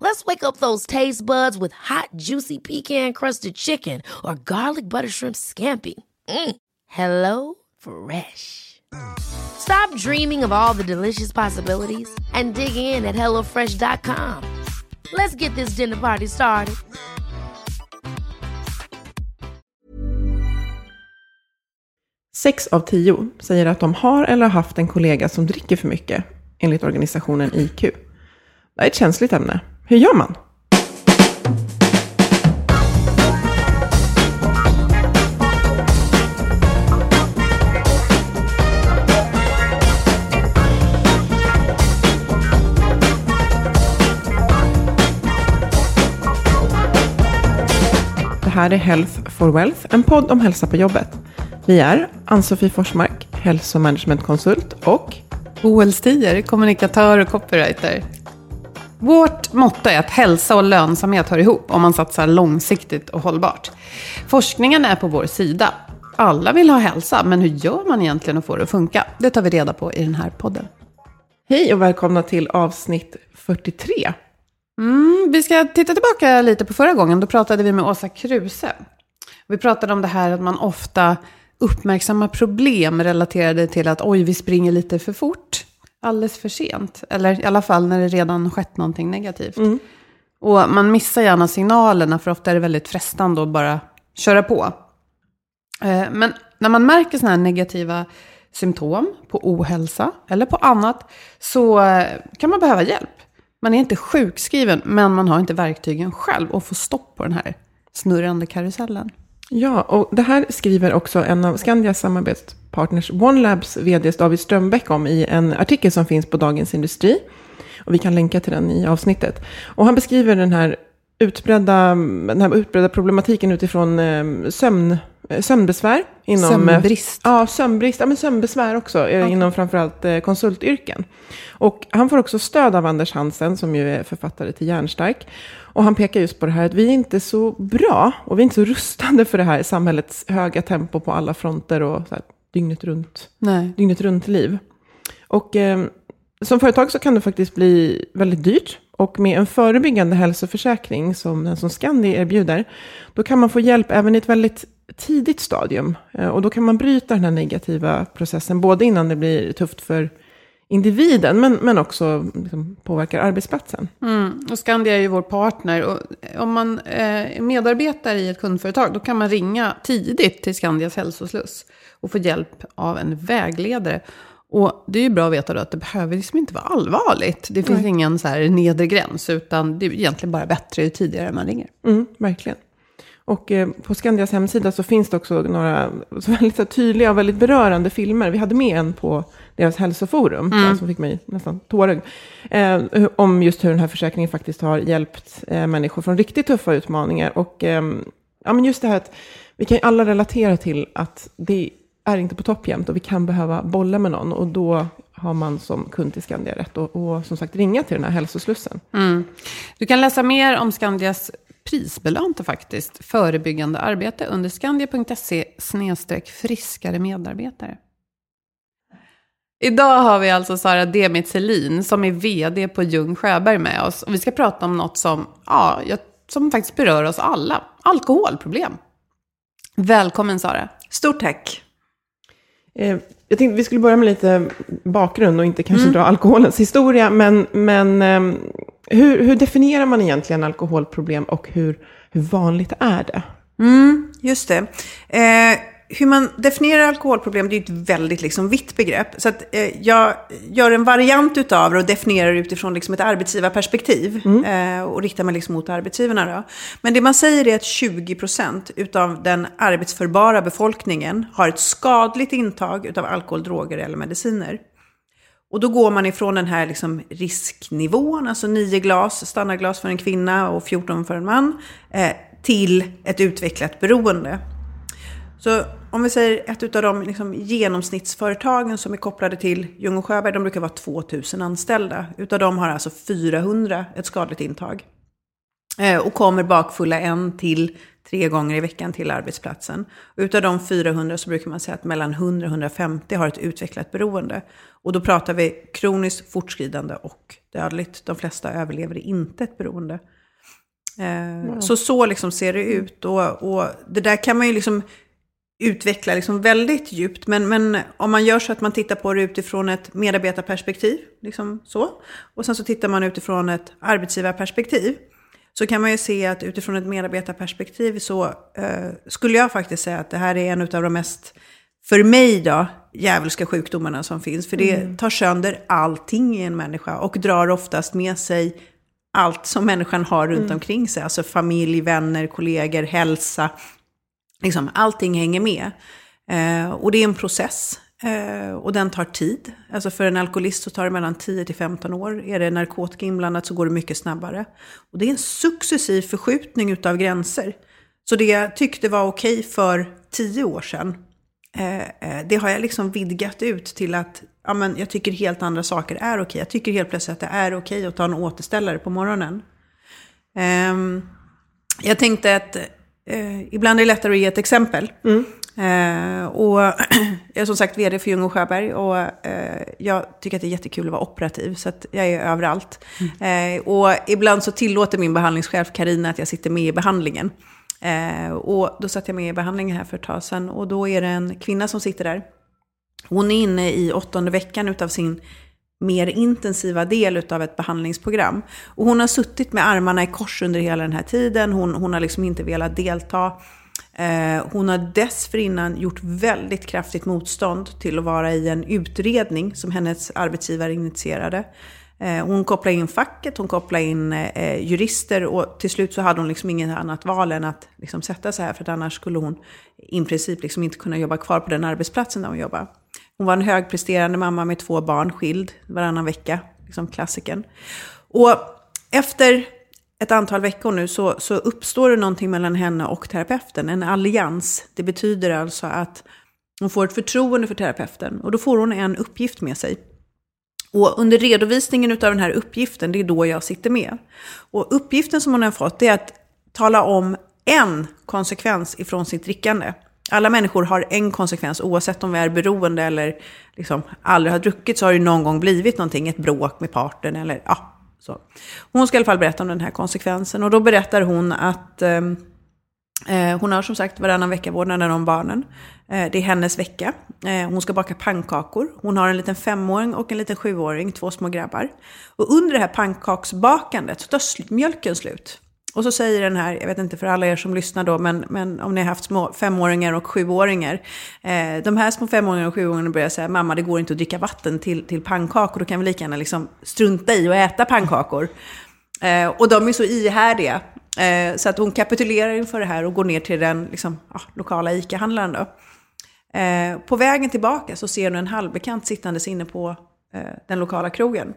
Let's wake up those taste buds with hot, juicy pecan-crusted chicken or garlic butter shrimp scampi. Mm. Hello Fresh. Stop dreaming of all the delicious possibilities and dig in at HelloFresh.com. Let's get this dinner party started. Sex av tio säger att de har eller har haft en kollega som dricker för mycket, enligt organisationen IQ. Det är ett känsligt ämne. Hur gör man? Det här är Health for Wealth, en podd om hälsa på jobbet. Vi är Ann-Sofie Forsmark, hälsomanagementkonsult och Boel Stier, kommunikatör och copywriter. Vårt motto är att hälsa och lönsamhet hör ihop om man satsar långsiktigt och hållbart. Forskningen är på vår sida. Alla vill ha hälsa, men hur gör man egentligen att få det att funka? Det tar vi reda på i den här podden. hej och välkomna till avsnitt 43. Mm, vi ska titta tillbaka lite på förra gången. Då pratade vi med Åsa Kruse. Vi pratade om det här att man ofta uppmärksammar problem relaterade till att oj, vi springer lite för fort. Alldeles för sent. Eller i alla fall när det redan skett någonting negativt. Och man missar gärna signalerna för ofta är det väldigt frestande att bara köra på. Eh, Men när man märker sådana här negativa symptom på ohälsa eller på annat så eh, kan man behöva hjälp. Man är inte sjukskriven men man har inte verktygen själv att få stopp på den här snurrande karusellen. Ja, och det här skriver också en av Skandias samarbetspartners OneLabs vd David Strömbäck om i en artikel som finns på Dagens Industri. Och vi kan länka till den i avsnittet. Och han beskriver den här utbredda, den här utbredda problematiken utifrån eh, sömn, sömnbesvär. Inom, Sömnbrist. Ja, sömnbrist. Ja, men sömnbesvär också. eh, Inom framförallt eh, konsultyrken. Och han får också stöd av Anders Hansen som ju är författare till Järnstark. Och han pekar just på det här att vi är inte så bra och vi är inte så rustade för det här samhällets höga tempo på alla fronter och så här, dygnet runt Nej. dygnet runt liv. Och eh, som företag så kan det faktiskt bli väldigt dyrt. Och med en förebyggande hälsoförsäkring som den som Scandi erbjuder, då kan man få hjälp även i ett väldigt tidigt stadium. Eh, och då kan man bryta den här negativa processen, både innan det blir tufft för individen, men, men också liksom, påverkar arbetsplatsen. Mm. Och Skandia är ju vår partner. Och om man eh, är medarbetare i ett kundföretag då kan man ringa tidigt till Skandias hälsosluss och få hjälp av en vägledare. Och det är ju bra att veta då att det behöver liksom inte vara allvarligt. Det finns ingen så här nedre gräns, utan det är egentligen bara bättre ju tidigare man ringer. Mm, verkligen. Och eh, på Skandias hemsida så finns det också några väldigt så tydliga och väldigt berörande filmer. Vi hade med en på deras hälsoforum, Mm. som fick mig nästan tårögd. Eh, hu- om just hur den här försäkringen faktiskt har hjälpt eh, människor från riktigt tuffa utmaningar. Och ehm, ja, men just det här att vi kan ju alla relatera till att det är inte på topp jämt och vi kan behöva bolla med någon. Och då har man som kund till Skandia rätt och, och som sagt ringa till den här hälsoslussen. Mm. Du kan läsa mer om Skandias prisbelönta faktiskt förebyggande arbete under skandia.se friskare medarbetare. Idag har vi alltså Sara Demitz Helin som är vd på Ljung Sjöberg med oss. Och vi ska prata om något som, ja, som faktiskt berör oss alla. Alkoholproblem. Välkommen Sara. Stort tack. Eh, jag tänkte vi skulle börja med lite bakgrund och inte kanske dra alkoholens historia. Men, men eh, hur, hur definierar man egentligen alkoholproblem och hur, hur vanligt är det? Mm, just det. Eh, hur man definierar alkoholproblem, det är ett väldigt liksom, vitt begrepp. Så att, eh, jag gör en variant utav det och definierar utifrån liksom, ett arbetsgivarperspektiv. Eh, och riktar mig liksom mot arbetsgivarna. Då. Men det man säger är att 20% utav den arbetsförbara befolkningen har ett skadligt intag utav alkohol, droger eller mediciner. Och då går man ifrån den här liksom risknivån, alltså 9 glas, standardglas för en kvinna och 14 för en man, eh, till ett utvecklat beroende. Så om vi säger ett av de liksom genomsnittsföretagen som är kopplade till Ljung och Sjöberg, de brukar vara 2000 anställda. Utav dem har alltså 400 ett skadligt intag. Eh, och kommer bakfulla en till tre gånger i veckan till arbetsplatsen. Och utav de 400 så brukar man säga att mellan 100 och 150 har ett utvecklat beroende. Och då pratar vi kroniskt, fortskridande och dödligt. De flesta överlever inte ett beroende. Eh, Så så liksom ser det ut. Och, och det där kan man ju liksom utveckla liksom väldigt djupt. Men, men om man gör så att man tittar på det utifrån ett medarbetarperspektiv, liksom så, och sen så tittar man utifrån ett arbetsgivarperspektiv, så kan man ju se att utifrån ett medarbetarperspektiv så eh, skulle jag faktiskt säga att det här är en av de mest, för mig då, djävulska sjukdomarna som finns. För det tar sönder allting i en människa och drar oftast med sig allt som människan har runt omkring sig. Alltså familj, vänner, kollegor, hälsa. Liksom, allting hänger med. Eh, och det är en process. Eh, och den tar tid. Alltså för en alkoholist så tar det mellan 10 till 15 år. Är det narkotika inblandat så går det mycket snabbare. Och det är en successiv förskjutning utav gränser. Så det jag tyckte var okej för 10 år sedan, eh, eh, det har jag liksom vidgat ut till att ja, men jag tycker helt andra saker är okej. Jag tycker helt plötsligt att det är okej att ta en återställare på morgonen. Ehm, jag tänkte att ibland är det lättare att ge ett exempel. Mm. Eh, och jag är som sagt vd för Ljung och Sjöberg och eh, jag tycker att det är jättekul att vara operativ så att jag är överallt. Eh, och ibland så tillåter min behandlingschef Karina att jag sitter med i behandlingen. Eh, och då satt jag med i behandlingen här för ett tag sedan och då är det en kvinna som sitter där. Hon är inne i åttonde veckan utav sin mer intensiva del utav ett behandlingsprogram. Och hon har suttit med armarna i kors under hela den här tiden. Hon, hon har liksom inte velat delta. Eh, hon har dessförinnan gjort väldigt kraftigt motstånd till att vara i en utredning som hennes arbetsgivare initierade. Eh, hon kopplade in facket, hon kopplade in eh, jurister och till slut så hade hon liksom inget annat val än att liksom sätta sig här för att annars skulle hon i princip liksom inte kunna jobba kvar på den arbetsplatsen där hon jobbar. Hon var en högpresterande mamma med två barn, skild varannan vecka, liksom klassiken. Och efter ett antal veckor nu så, så uppstår det någonting mellan henne och terapeuten, en allians. Det betyder alltså att hon får ett förtroende för terapeuten och då får hon en uppgift med sig. Och under redovisningen av den här uppgiften, det är då jag sitter med. Och uppgiften som hon har fått är att tala om en konsekvens ifrån sitt drickande. Alla människor har en konsekvens, oavsett om vi är beroende eller liksom aldrig har druckit så har det någon gång blivit någonting, ett bråk med parten eller ja, så. Hon ska i alla fall berätta om den här konsekvensen och då berättar hon att ehm, eh, hon har som sagt varannan vecka vårdnaden om barnen. Eh, det är hennes vecka. Eh, hon ska baka pannkakor. Hon har en liten femåring och en liten sjuåring, två små grabbar. Och under det här pannkaksbakandet så tar mjölken slut. Och så säger den här, jag vet inte för alla er som lyssnar då, men, men om ni har haft små femåringar och sjuåringar. Eh, de här små femåringarna och sjuåringarna börjar säga, mamma det går inte att dricka vatten till, till pannkakor, då kan vi lika gärna liksom strunta i att äta pannkakor. Eh, och de är så ihärdiga. Eh, så att hon kapitulerar inför det här och går ner till den liksom, ah, lokala ICA-handlaren. Då. Eh, på vägen tillbaka så ser hon en halvbekant sittandes inne på eh, den lokala krogen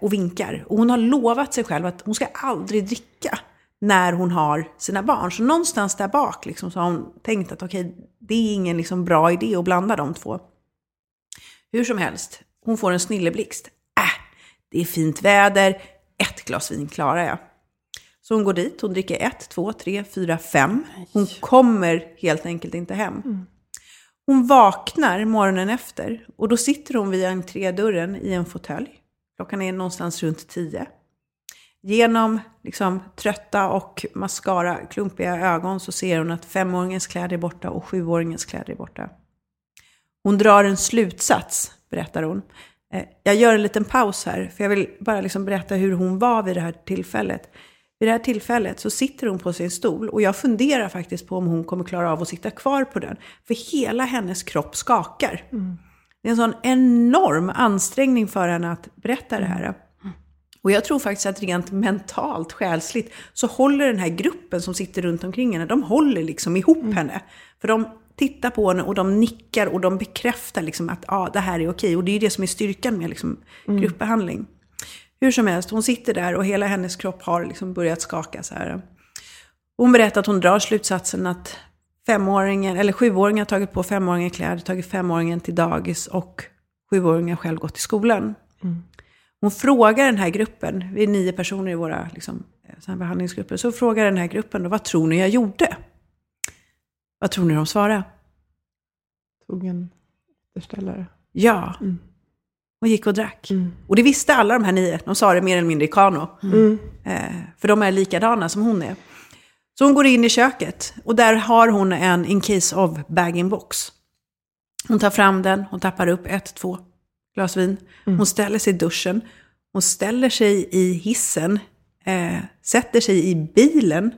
och vinkar. Och hon har lovat sig själv att hon ska aldrig dricka när hon har sina barn. Så någonstans där bak liksom, så har hon tänkt att okej, det är ingen liksom, bra idé att blanda de två. Hur som helst, hon får en snilleblixt. Äh, det är fint väder, ett glas vin klarar jag. Så hon går dit, hon dricker ett, två, tre, fyra, fem. Hon kommer helt enkelt inte hem. Hon vaknar morgonen efter och då sitter hon vid entrédörren i en fåtölj. Klockan är någonstans runt tio. Genom liksom, trötta och mascara, klumpiga ögon så ser hon att femåringens kläder är borta och sjuåringens kläder är borta. Hon drar en slutsats, berättar hon. Eh, jag gör en liten paus här, för jag vill bara liksom berätta hur hon var vid det här tillfället. Vid det här tillfället så sitter hon på sin stol och jag funderar faktiskt på om hon kommer klara av att sitta kvar på den. För hela hennes kropp skakar. Mm. Det är en sån enorm ansträngning för henne att berätta det här. Och jag tror faktiskt att rent mentalt, själsligt, så håller den här gruppen som sitter runt omkring henne, de håller liksom ihop henne. För de tittar på henne och de nickar och de bekräftar liksom att ja, det här är okej. Och det är ju det som är styrkan med liksom gruppbehandling. Hur som helst, hon sitter där och hela hennes kropp har liksom börjat skaka så här. Hon berättar att hon drar slutsatsen att femåringen, eller sjuåringen har tagit på femåringen kläder, tagit femåringen till dagis och sjuåringen själv gått till skolan. Hon frågar den här gruppen, vi är nio personer i våra liksom, här behandlingsgrupper, så frågar den här gruppen då, vad tror ni jag gjorde? Vad tror ni de svarade? Tog en återställare. Ja. Och gick och drack. Och det visste alla de här nio. De sa det mer eller mindre i kano. Eh, för de är likadana som hon är. Så hon går in i köket. Och där har hon en in case of bag-in-box. Hon tar fram den, hon tappar upp ett, två glas vin. Hon ställer sig i duschen. Hon ställer sig i hissen. Eh, sätter sig i bilen.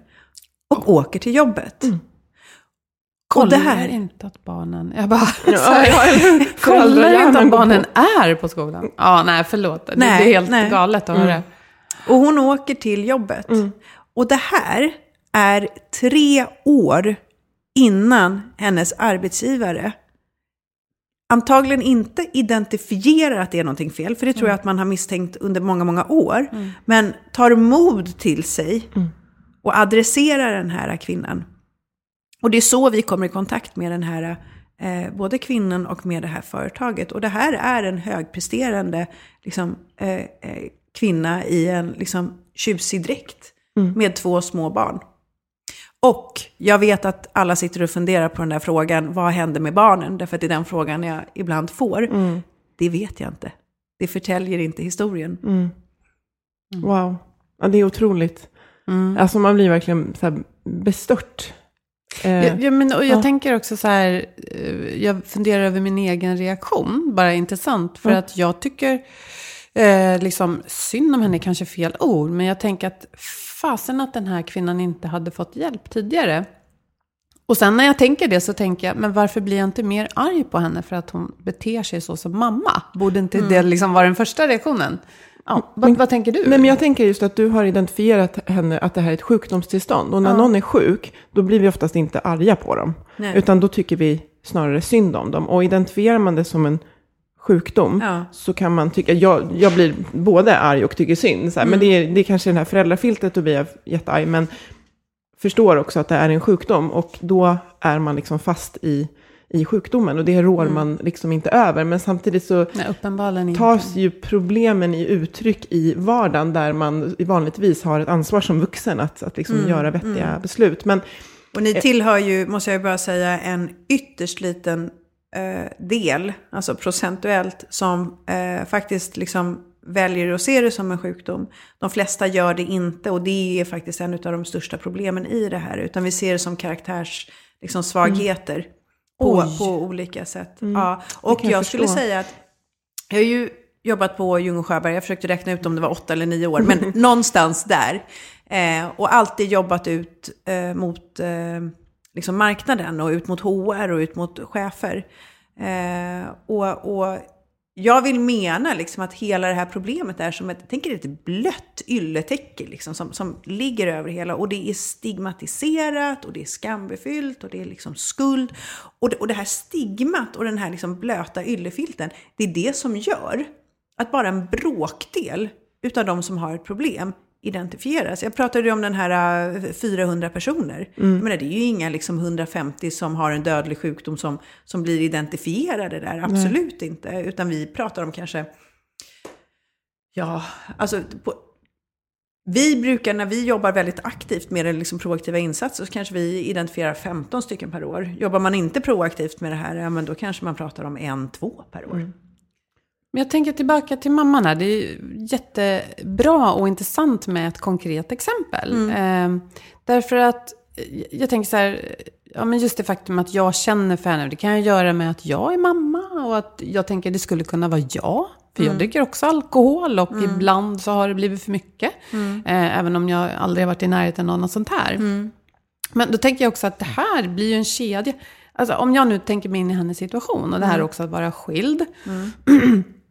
Och åker till jobbet. Det Kollar här... inte att barnen... Jag bara... Ja, så här, ja, eller hur? kollar inte att barnen är på skolan. Ja, nej, förlåt. Det Nej, blir helt nej. galet att höra. Och hon åker till jobbet. Och det här är tre år innan hennes arbetsgivare antagligen inte identifierar att det är någonting fel, för det tror jag att man har misstänkt under många, många år, men tar mod till sig och adresserar den här kvinnan. Och det är så vi kommer i kontakt med den här, eh, både kvinnan och med det här företaget. Och det här är en högpresterande liksom, eh, eh, kvinna i en liksom, tjusig dräkt med två små barn. Och jag vet att alla sitter och funderar på den där frågan, vad händer med barnen? Därför att det är den frågan jag ibland får. Det vet jag inte. Det förtäljer inte historien. Wow. Ja, det är otroligt. Alltså man blir verkligen så här bestört. Eh, Ja, men, och jag ja. tänker också så här, eh, jag funderar över min egen reaktion, bara intressant, för att jag tycker, eh, liksom, synd om henne är kanske fel ord, men jag tänker att fasen att den här kvinnan inte hade fått hjälp tidigare. Och sen när jag tänker det så tänker jag, men varför blir jag inte mer arg på henne för att hon beter sig så som mamma? Borde inte det liksom vara den första reaktionen? Ja, vad, vad tänker du? Nej, men jag tänker just att du har identifierat henne att det här är ett sjukdomstillstånd. Och när någon är sjuk, då blir vi oftast inte arga på dem. Nej. Utan då tycker vi snarare synd om dem. Och identifierar man det som en sjukdom, Ja. så kan man tycka, jag, jag blir både arg och tycker synd. Så här, Men det är, det är kanske det här föräldrafiltret, då blir jag jättearg. Men förstår också att det är en sjukdom. Och då är man liksom fast i, i sjukdomen. Och det rår man liksom inte över. Men samtidigt så Nej, uppenbarligen inte. tas ju problemen i uttryck i vardagen där man vanligtvis har ett ansvar som vuxen att, att liksom göra vettiga beslut. Men Och ni tillhör ju, måste jag bara säga, en ytterst liten eh, del, alltså procentuellt, som eh, faktiskt liksom väljer att se det som en sjukdom. De flesta gör det inte och det är faktiskt en av de största problemen i det här. Utan vi ser det som karaktärs, liksom, svagheter på, på olika sätt. Ja. Och jag, jag skulle säga att jag har ju jobbat på Ljung och Sjöberg, jag försökte räkna ut om det var åtta eller nio år, men någonstans där. Eh, och alltid jobbat ut eh, mot eh, liksom marknaden och ut mot HR och ut mot chefer. Eh, och, och jag vill mena liksom att hela det här problemet är som ett, tänk er ett blött ylletäcke liksom, som, som ligger över hela. Och det är stigmatiserat och det är skambefyllt och det är liksom skuld. Och det, och det här stigmat och den här liksom blöta yllefilten, det är det som gör att bara en bråkdel utav de som har ett problem identifieras. Jag pratade ju om den här eh, 400 personer. Jag menar, det är ju inga liksom 150 som har en dödlig sjukdom som, som blir identifierade där. Absolut inte. Utan vi pratar om kanske, ja, alltså på, vi brukar, när vi jobbar väldigt aktivt med den liksom proaktiva insatser, så kanske vi identifierar 15 stycken per år. Jobbar man inte proaktivt med det här, ja, men då kanske man pratar om en, två per år. Men jag tänker tillbaka till mamman här. Det är jättebra och intressant med ett konkret exempel. Eh, därför att eh, jag tänker så här, ja men just det faktum att jag känner för henne, det kan jag göra med att jag är mamma och att jag tänker det skulle kunna vara jag. För jag dricker också alkohol och ibland så har det blivit för mycket. Eh, även om jag aldrig har varit i närheten av något sånt här. Men då tänker jag också att det här blir ju en kedja. Alltså om jag nu tänker mig in i hennes situation och det här också att vara skild.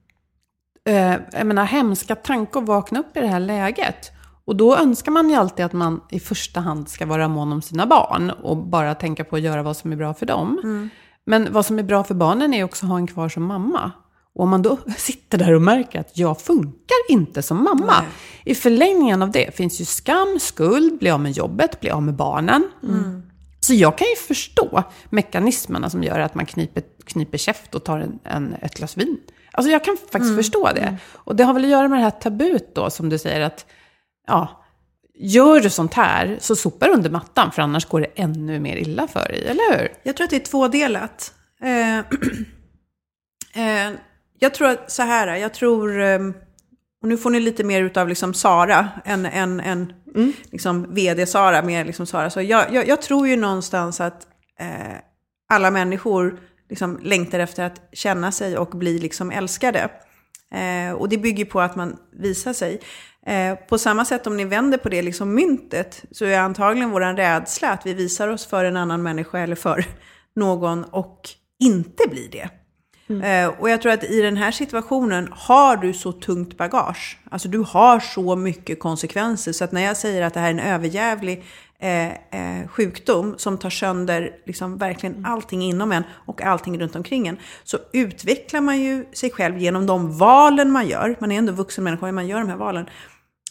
eh, jag menar hemska tankar att vakna upp i det här läget. Och då önskar man ju alltid att man i första hand ska vara mån om sina barn och bara tänka på att göra vad som är bra för dem. Men vad som är bra för barnen är också att ha en kvar som mamma. Och om man då sitter där och märker att jag funkar inte som mamma. I förlängningen av det finns ju skam, skuld, bli av med jobbet, bli av med barnen. Så jag kan ju förstå mekanismerna som gör att man kniper, kniper käft och tar en, en, ett glas vin. Alltså jag kan faktiskt förstå det. Och det har väl att göra med det här tabut då, som du säger att, ja, gör du sånt här så sopar du under mattan, för annars går det ännu mer illa för dig, eller hur? Jag tror att det är tvådelat. Eh, eh, jag tror att så här, jag tror, eh, och nu får ni lite mer utav liksom Sara än, än, än liksom vd-Sara, mer liksom Sara. Så jag, jag, jag tror ju någonstans att eh, alla människor liksom längtar efter att känna sig och bli liksom älskade. Eh, och det bygger på att man visar sig. Eh, på samma sätt om ni vänder på det liksom myntet så är antagligen vår rädsla att vi visar oss för en annan människa eller för någon och inte blir det. Eh, och jag tror att i den här situationen har du så tungt bagage. Alltså du har så mycket konsekvenser. Så att när jag säger att det här är en överjävlig eh, eh, sjukdom som tar sönder liksom verkligen allting inom en och allting runt omkring en. Så utvecklar man ju sig själv genom de valen man gör. Man är ändå vuxen människa när man gör de här valen.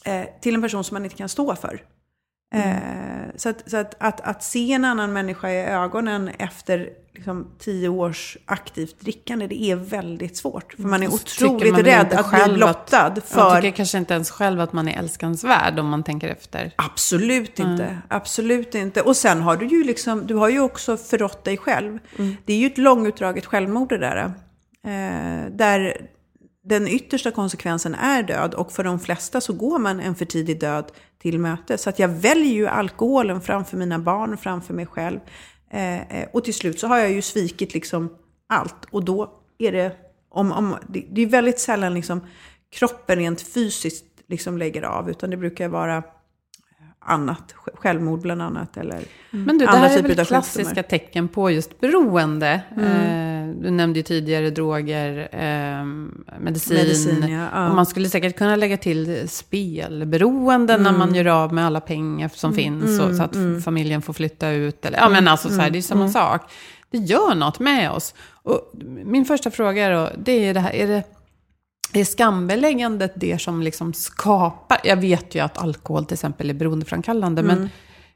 Eh, till en person som man inte kan stå för. Eh, så att, så att, att, att se en annan människa i ögonen efter liksom, tio års aktivt drickande, det är väldigt svårt. För man är otroligt man rädd att bli blottad. Man För... tycker kanske inte ens själv att man är älskansvärd om man tänker efter. Absolut inte. Absolut inte. Och sen har du ju liksom, du har ju också förrått dig själv. Det är ju ett långutdraget självmord det där. Eh, där den yttersta konsekvensen är död och för de flesta så går man en för tidig död till möte. Så att jag väljer ju alkoholen framför mina barn, framför mig själv. Eh, eh, och till slut så har jag ju svikit liksom allt. Och då är det, om, om, det, det är väldigt sällan liksom kroppen rent fysiskt liksom lägger av. Utan det brukar vara annat, självmord bland annat. Eller Men du, det här är typer väl av klassiska sjukdomar. tecken på just beroende. Mm. Eh, du nämnde ju tidigare droger, eh, medicin. Medicin, ja, ja. Och man skulle säkert kunna lägga till spelberoende när Mm. man gör av med alla pengar som finns. Och, så att familjen får flytta ut. Eller, ja, men alltså så här, det är samma Mm. sak. Det gör något med oss. Och min första fråga är då, det är det här, är det... Är skambeläggandet det som liksom skapar... Jag vet ju att alkohol till exempel är beroendeframkallande, Mm. men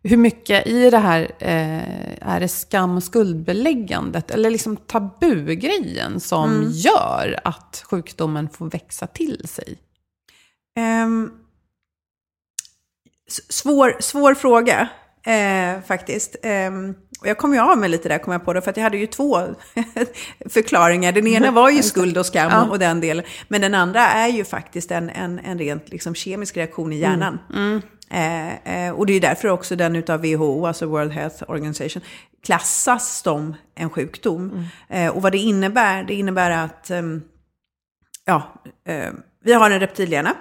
hur mycket i det här eh, är det skam och skuldbeläggandet, eller liksom tabugrejen som Mm. gör att sjukdomen får växa till sig? S- svår, svår fråga, eh, faktiskt. Ehm, och jag kom ju av mig lite där, kom jag på det, för att jag hade ju två förklaringar. Den ena var ju skuld och skam Ja. och den delen. Men den andra är ju faktiskt en, en, en rent liksom kemisk reaktion i hjärnan. Eh, eh, och det är därför också den utav WHO, alltså World Health Organization, klassas som en sjukdom. Eh, och vad det innebär, det innebär att ehm, ja, eh, vi har en reptilhjärna,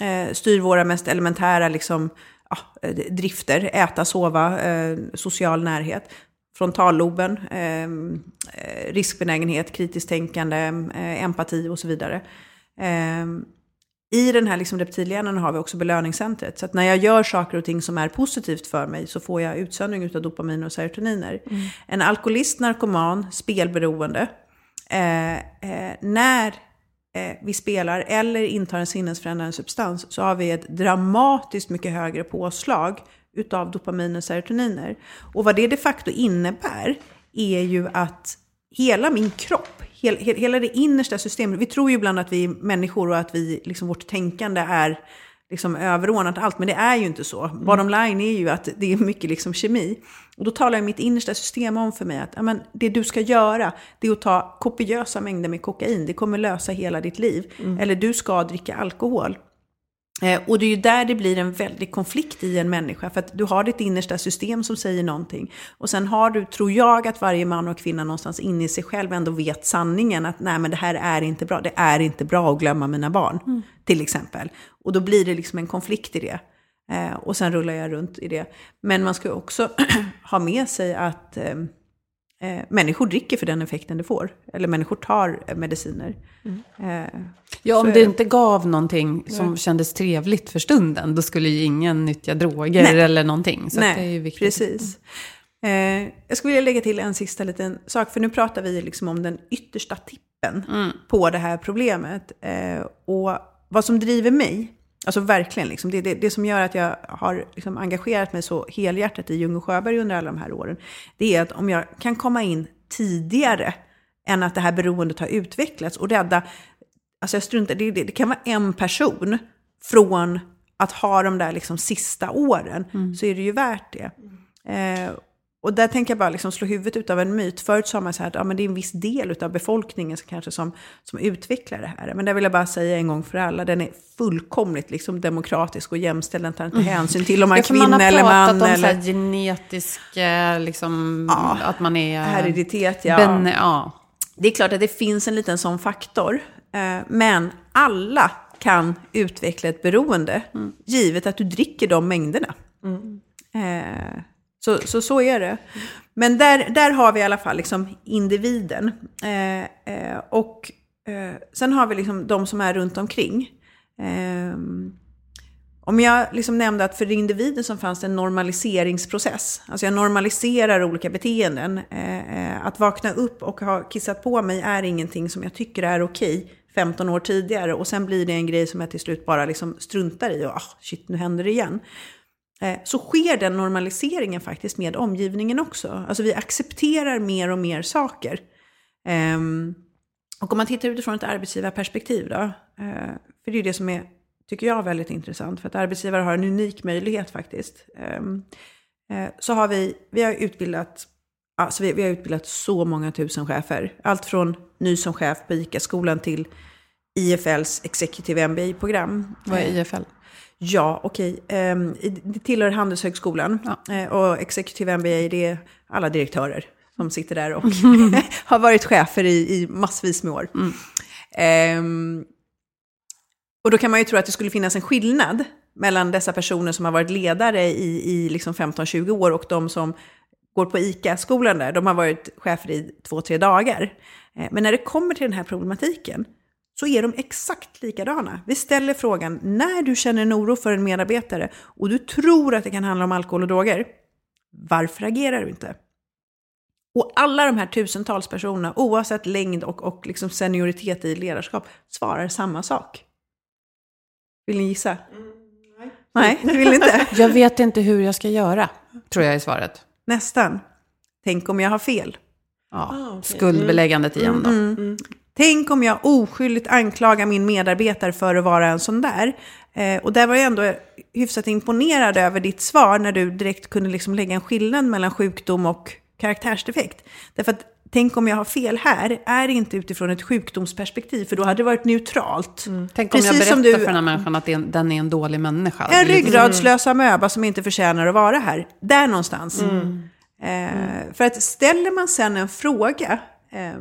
eh, styr våra mest elementära liksom, ja, eh, drifter, äta, sova, eh, social närhet. Frontalloben, eh, eh, riskbenägenhet, kritiskt tänkande, eh, empati och så vidare. I den här liksom reptilhjärnan har vi också belöningscentret. Så att när jag gör saker och ting som är positivt för mig så får jag utsöndring av dopamin och serotoniner. En alkoholist, narkoman, spelberoende. Eh, eh, när eh, vi spelar eller intar en sinnesförändrande substans så har vi ett dramatiskt mycket högre påslag utav dopamin och serotoniner. Och vad det de facto innebär är ju att hela min kropp, hel, hel, hela det innersta systemet, vi tror ju ibland att vi är människor och att vi, liksom, vårt tänkande är liksom överordnat allt, men det är ju inte så. Bottom line är ju att det är mycket liksom kemi. Och då talar mitt innersta system om för mig att ja, men det du ska göra, det är att ta kopiösa mängder med kokain. Det kommer lösa hela ditt liv. Eller du ska dricka alkohol. Eh, och det är ju där det blir en väldig konflikt i en människa. För att du har ditt innersta system som säger någonting. Och sen har du, tror jag, att varje man och kvinna någonstans inne i sig själv ändå vet sanningen. Att nej men det här är inte bra. Det är inte bra att glömma mina barn. Till exempel. Och då blir det liksom en konflikt i det. Eh, och sen rullar jag runt i det. Men man ska också ha med sig att eh, eh, människor dricker för den effekten det får. Eller människor tar eh, mediciner. Eh, Ja, om det inte gav någonting som kändes trevligt för stunden, då skulle ju ingen nyttja droger Nej. eller någonting. Så Nej, det är ju viktigt. precis. Eh, jag skulle vilja lägga till en sista liten sak, för nu pratar vi liksom om den yttersta tippen Mm. på det här problemet. Eh, och vad som driver mig, alltså verkligen, liksom, det, det, det som gör att jag har liksom engagerat mig så helhjärtat i Ljung och Sjöberg under alla de här åren, det är att om jag kan komma in tidigare än att det här beroendet har utvecklats och rädda, alltså jag struntar, det, det, det kan vara en person från att ha de där liksom sista åren, så är det ju värt det. Eh, och där tänker jag bara liksom slå huvudet utav en myt. Förut sa man så här att ja, men det är en viss del av befolkningen som kanske som, som utvecklar det här. Men där vill jag bara säga en gång för alla, den är fullkomligt liksom demokratisk och jämställd. Den tar inte hänsyn till om man är Ja, för man kvinna har eller pratat man. om eller... så här genetiska, liksom, Ja, att man är... Hereditet, ja. Ben, ja. Det är klart att det finns en liten sån faktor. Eh, men alla kan utveckla ett beroende, givet att du dricker de mängderna. Eh, så, så så är det. Men där, där har vi i alla fall liksom individen. Eh, eh, och eh, sen har vi liksom de som är runt omkring. Eh, om jag liksom nämnde att för individen så fanns det en normaliseringsprocess. Alltså jag normaliserar olika beteenden. Eh, eh, att vakna upp och ha kissat på mig är ingenting som jag tycker är okej 15 år tidigare. Och sen blir det en grej som jag till slut bara liksom struntar i. Och ah, shit, nu händer det igen. Eh, så sker den normaliseringen faktiskt med omgivningen också. Alltså vi accepterar mer och mer saker. Ehm, och om man tittar utifrån ett arbetsgivarperspektiv då, eh, för det är ju det som är, tycker jag, väldigt intressant, för att arbetsgivare har en unik möjlighet faktiskt. Ehm, eh, så har vi, vi har utbildat, alltså vi, vi har utbildat så många tusen chefer. Allt från ny som chef på ICA-skolan till IFLs Executive MBA-program. Vad är IFL? Ja, okej. Ehm, i- Det tillhör Handelshögskolan. Eh, Och Executive MBA, det är alla direktörer som sitter där och har varit chefer i, i massvis med år. Ehm, och då kan man ju tro att det skulle finnas en skillnad mellan dessa personer som har varit ledare i, i liksom 15-20 år och de som går på ICA-skolan där. De har varit chefer i två, tre dagar. Eh, Men när det kommer till den här problematiken så är de exakt likadana. Vi ställer frågan, när du känner en oro för en medarbetare och du tror att det kan handla om alkohol och droger, varför agerar du inte? Och alla de här tusentals personerna, oavsett längd och, och liksom senioritet i ledarskap, svarar samma sak. Vill ni gissa? nej. det vill ni inte. Jag vet inte hur jag ska göra, tror jag är svaret. Nästan. Tänk om jag har fel. Ja, Skuldbeläggandet igen då. Mm. Tänk om jag oskyldigt anklagar min medarbetare för att vara en sån där. Eh, och där var jag ändå hyfsat imponerad över ditt svar när du direkt kunde liksom lägga en skillnad mellan sjukdom och karaktärsdefekt. Därför att tänk om jag har fel här, är inte utifrån ett sjukdomsperspektiv, för då hade det varit neutralt. Tänk om jag som berättar du- för den här människan att den är en dålig människa. En Lite- ryggradslös amöba som inte förtjänar att vara här. Där någonstans. Eh, För att ställer man sen en fråga, eh,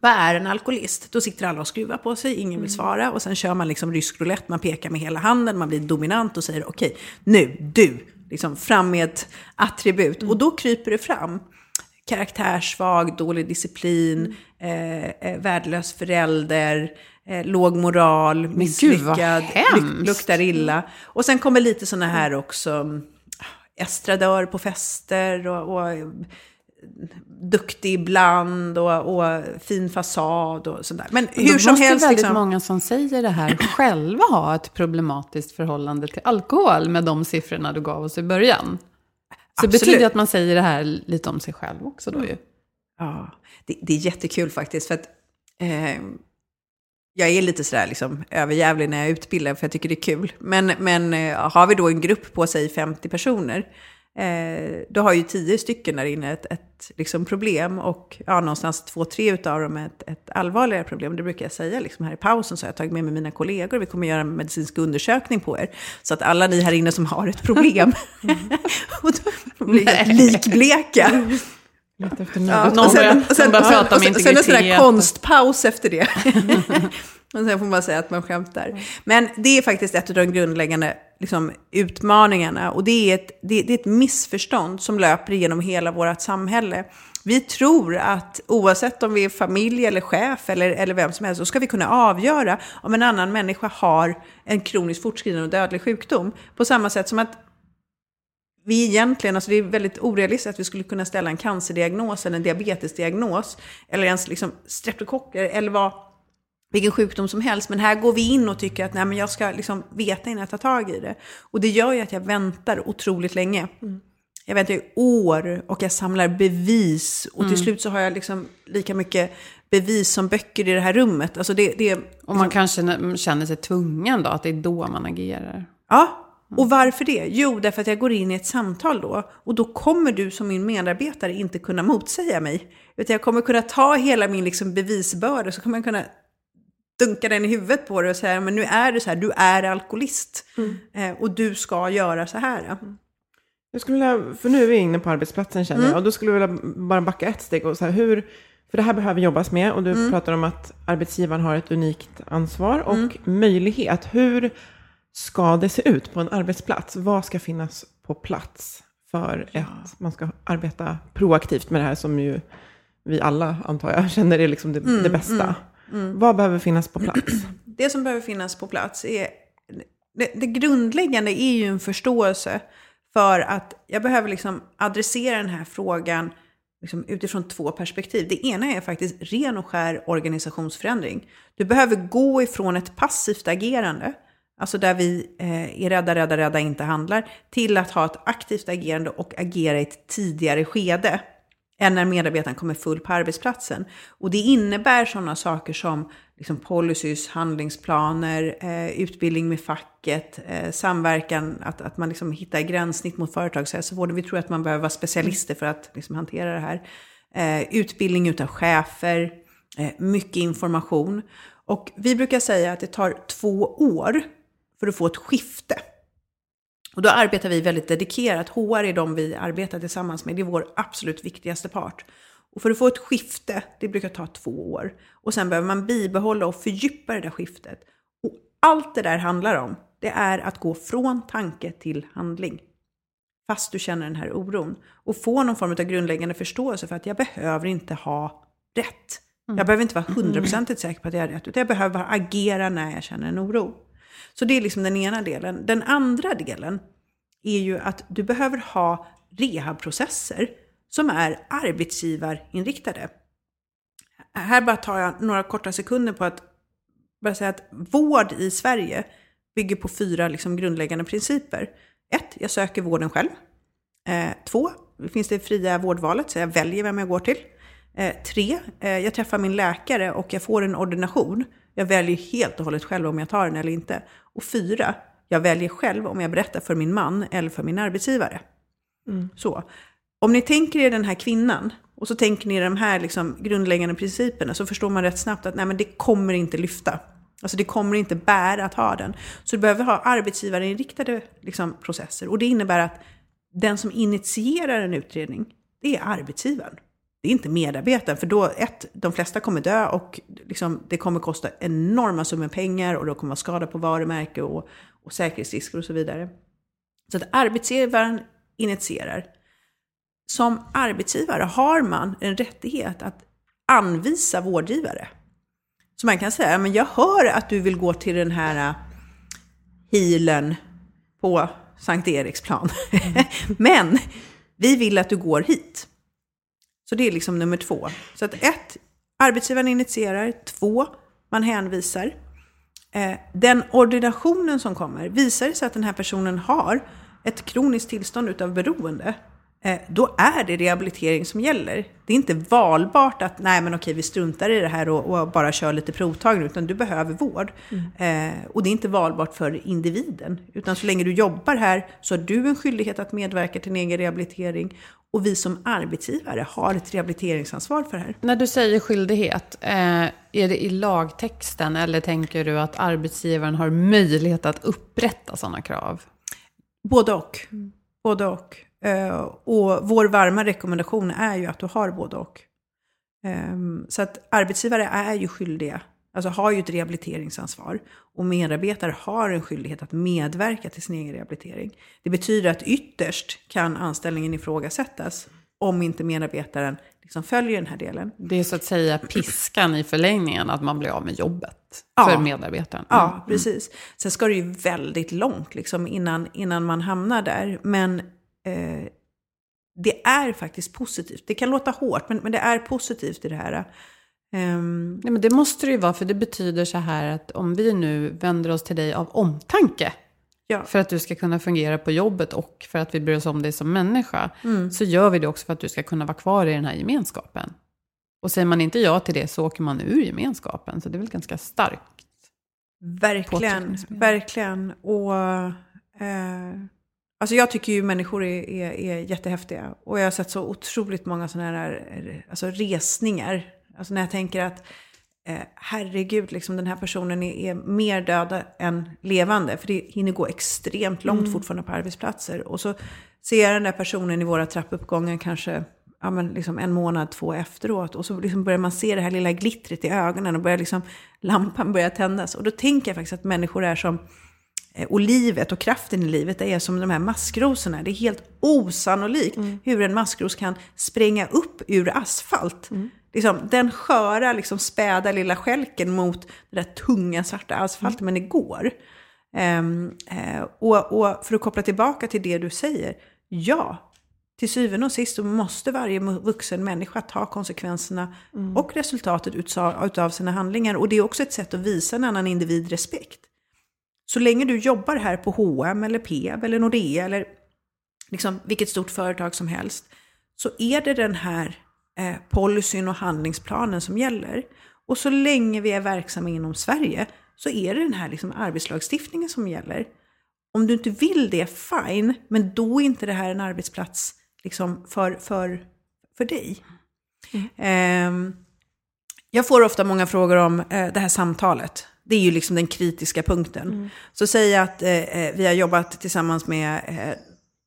vad är en alkoholist? Då sitter alla och skruvar på sig, ingen vill svara. Och sen kör man liksom rysk roulette, man pekar med hela handen, man blir dominant och säger okej, nu, du, liksom fram med ett attribut. Och då kryper det fram. Karaktärssvag, dålig disciplin, eh, eh, värdelös förälder, eh, låg moral, misslyckad, luk- luktar illa. Och sen kommer lite sådana här också, mm, estradör på fester och, och duktig ibland och, och fin fasad och sådär. Men Då hur som måste helst, väldigt liksom, många som säger det här själva ha ett problematiskt förhållande till alkohol med de siffrorna du gav oss i början. Så det betyder att man säger det här lite om sig själv också då ju. Ja, det, det är jättekul faktiskt. För att, eh, jag är lite sådär liksom överjävlig när jag utbildar för jag tycker det är kul. Men, men eh, har vi då en grupp på sig 50 personer, eh, då har ju 10 stycken där inne ett, ett liksom problem och ja, någonstans två, tre utav dem ett, ett allvarligare problem. Det brukar jag säga liksom här i pausen så har jag tagit med mig mina kollegor. Vi kommer göra en medicinsk undersökning på er. Så att alla ni här inne som har ett problem, och då blir helt likbleka. Lite efter Ja, något. Någon och sen, och sen, någon börjar och sen, prata om och sen, sen en sån där konstpaus efter det. och sen får man säga att man skämtar. Men det är faktiskt ett av de grundläggande liksom, utmaningarna. Och det är, ett, det, det är ett missförstånd som löper igenom hela vårt samhälle. Vi tror att oavsett om vi är familj eller chef eller, eller vem som helst, så ska vi kunna avgöra om en annan människa har en kroniskt fortskridande och dödlig sjukdom. På samma sätt som att vi egentligen, alltså det är väldigt orealistiskt att vi skulle kunna ställa en cancerdiagnos eller en diabetesdiagnos eller ens liksom streptokocker eller vad, vilken sjukdom som helst. Men här går vi in och tycker att nej, men jag ska liksom veta innan jag tar tag i det. Och det gör ju att jag väntar otroligt länge. Jag väntar i år och jag samlar bevis och till slut så har jag liksom lika mycket bevis som böcker i det här rummet. Alltså det, det, Och man kanske n- känner sig tvungen då, att det är då man agerar. Ja, och varför det? Jo, därför att jag går in i ett samtal då. Och då kommer du som min medarbetare inte kunna motsäga mig. Utan jag kommer kunna ta hela min liksom bevisbörda, så kommer jag kunna dunka den i huvudet på dig och säga, men nu är det så här, du är alkoholist. Eh, och du ska göra så här. Jag skulle vilja, för nu är vi inne på arbetsplatsen känner jag, och då skulle jag vilja bara backa ett steg och så här, hur, för det här behöver jobbas med och du pratar om att arbetsgivaren har ett unikt ansvar och möjlighet. Hur ska det se ut på en arbetsplats? Vad ska finnas på plats för att man ska arbeta proaktivt med det här som ju vi alla, antar jag, känner är liksom det, det bästa. Vad behöver finnas på plats? Det som behöver finnas på plats är... Det, det grundläggande är ju en förståelse för att jag behöver liksom adressera den här frågan liksom utifrån två perspektiv. Det ena är faktiskt ren och skär organisationsförändring. Du behöver gå ifrån ett passivt agerande, alltså där vi eh, är rädda, rädda, rädda, inte handlar, till att ha ett aktivt agerande och agera i ett tidigare skede än när medarbetaren kommer full på arbetsplatsen. Och det innebär sådana saker som liksom policies, handlingsplaner, eh, utbildning med facket, eh, samverkan, att, att man liksom hittar gränssnitt mot företagshälsovården. Vi tror att man behöver vara specialister för att liksom hantera det här. Eh, utbildning utav chefer, eh, mycket information. Och vi brukar säga att det tar två år för att få ett skifte. Och då arbetar vi väldigt dedikerat. HR är de vi arbetar tillsammans med. Det är vår absolut viktigaste part. Och för att få ett skifte, det brukar ta två år. Och sen behöver man bibehålla och fördjupa det där skiftet. Och allt det där handlar om, det är att gå från tanke till handling. Fast du känner den här oron. Och få någon form av grundläggande förståelse för att jag behöver inte ha rätt. Jag behöver inte vara hundraprocentigt säker på att jag har rätt, utan jag behöver agera när jag känner en oro. Så det är liksom den ena delen. Den andra delen är ju att du behöver ha rehabprocesser som är arbetsgivarinriktade. Här bara tar jag några korta sekunder på att bara säga att vård i Sverige bygger på fyra liksom grundläggande principer. Ett, jag söker vården själv. Eh, två, finns det fria vårdvalet så jag väljer vem jag går till. Eh, tre, eh, jag träffar min läkare och jag får en ordination. Jag väljer helt och hållet själv om jag tar den eller inte. Och fyra, jag väljer själv om jag berättar för min man eller för min arbetsgivare. Så. Om ni tänker er den här kvinnan och så tänker ni de här liksom grundläggande principerna så förstår man rätt snabbt att nej, men det kommer inte lyfta. Alltså det kommer inte bära att ha den. Så du behöver ha arbetsgivarinriktade liksom, processer. Och det innebär att den som initierar en utredning, det är arbetsgivaren. Det är inte medarbetaren, för då, ett, de flesta kommer dö och liksom, det kommer kosta enorma summor pengar och då kommer vara skada på varumärke och, och säkerhetsrisker och så vidare. Så att arbetsgivaren initierar. Som arbetsgivare har man en rättighet att anvisa vårdgivare. Så man kan säga, men jag hör att du vill gå till den här äh, healen på Sankt Eriksplan. men vi vill att du går hit. Så det är liksom nummer två. Så att ett, arbetsgivaren initierar. Två, man hänvisar. Eh, den ordinationen som kommer, visar det sig att den här personen har ett kroniskt tillstånd utav beroende, eh, då är det rehabilitering som gäller. Det är inte valbart att nej men okej vi struntar i det här och, och bara kör lite provtagning, utan du behöver vård. Eh, och det är inte valbart för individen, utan så länge du jobbar här så har du en skyldighet att medverka till din egen rehabilitering. Och vi som arbetsgivare har ett rehabiliteringsansvar för det här. När du säger skyldighet, eh, är det i lagtexten eller tänker du att arbetsgivaren har möjlighet att upprätta sådana krav? Både och. Både och. Eh, och vår varma rekommendation är ju att du har både och. Ehm, så att arbetsgivare är ju skyldiga, alltså har ju ett rehabiliteringsansvar. Och medarbetare har en skyldighet att medverka till sin egen rehabilitering. Det betyder att ytterst kan anställningen ifrågasättas om inte medarbetaren liksom följer den här delen. Det är så att säga piskan i förlängningen, att man blir av med jobbet Ja. för medarbetaren. Ja, precis. Sen ska det ju väldigt långt liksom, innan, innan man hamnar där. Men eh, det är faktiskt positivt. Det kan låta hårt, men, men det är positivt i det här. Ehm, Nej, men det måste det ju vara, för det betyder så här att om vi nu vänder oss till dig av omtanke, ja. för att du ska kunna fungera på jobbet och för att vi bryr oss om dig som människa, Mm. så gör vi det också för att du ska kunna vara kvar i den här gemenskapen. Och säger man inte ja till det så åker man ur gemenskapen, så det är väl ganska starkt. Verkligen, verkligen. Och, eh, alltså jag tycker ju människor är, är, är jättehäftiga. Och jag har sett så otroligt många sådana här eh, alltså resningar. Alltså när jag tänker att eh, herregud, liksom den här personen är, är mer döda än levande. För det hinner gå extremt långt fortfarande på arbetsplatser. Och så ser jag den där personen i våra trappuppgångar kanske ja, men liksom en månad, två efteråt. Och så liksom börjar man se det här lilla glittret i ögonen och börjar liksom, lampan börjar tändas. Och då tänker jag faktiskt att människor är som, och livet och kraften i livet det är som de här maskrosorna. Det är helt osannolikt hur en maskros kan spränga upp ur asfalt. Liksom, den sköra, liksom, späda lilla skälken mot den där tunga svarta asfalten, men det går. Ehm, eh, och, och för att koppla tillbaka till det du säger, ja, till syvende och sist så måste varje vuxen människa ta konsekvenserna och resultatet utav, utav sina handlingar. Och det är också ett sätt att visa en annan individ respekt. Så länge du jobbar här på H&M eller Peab eller Nordea eller liksom vilket stort företag som helst, så är det den här eh, policyn och handlingsplanen som gäller. Och så länge vi är verksamma inom Sverige så är det den här liksom arbetslagstiftningen som gäller. Om du inte vill det, fine, men då är inte det här en arbetsplats liksom för, för, för dig. Ehm, jag får ofta många frågor om eh, det här samtalet. Det är ju liksom den kritiska punkten. Så säg att eh, eh, vi har jobbat tillsammans med eh,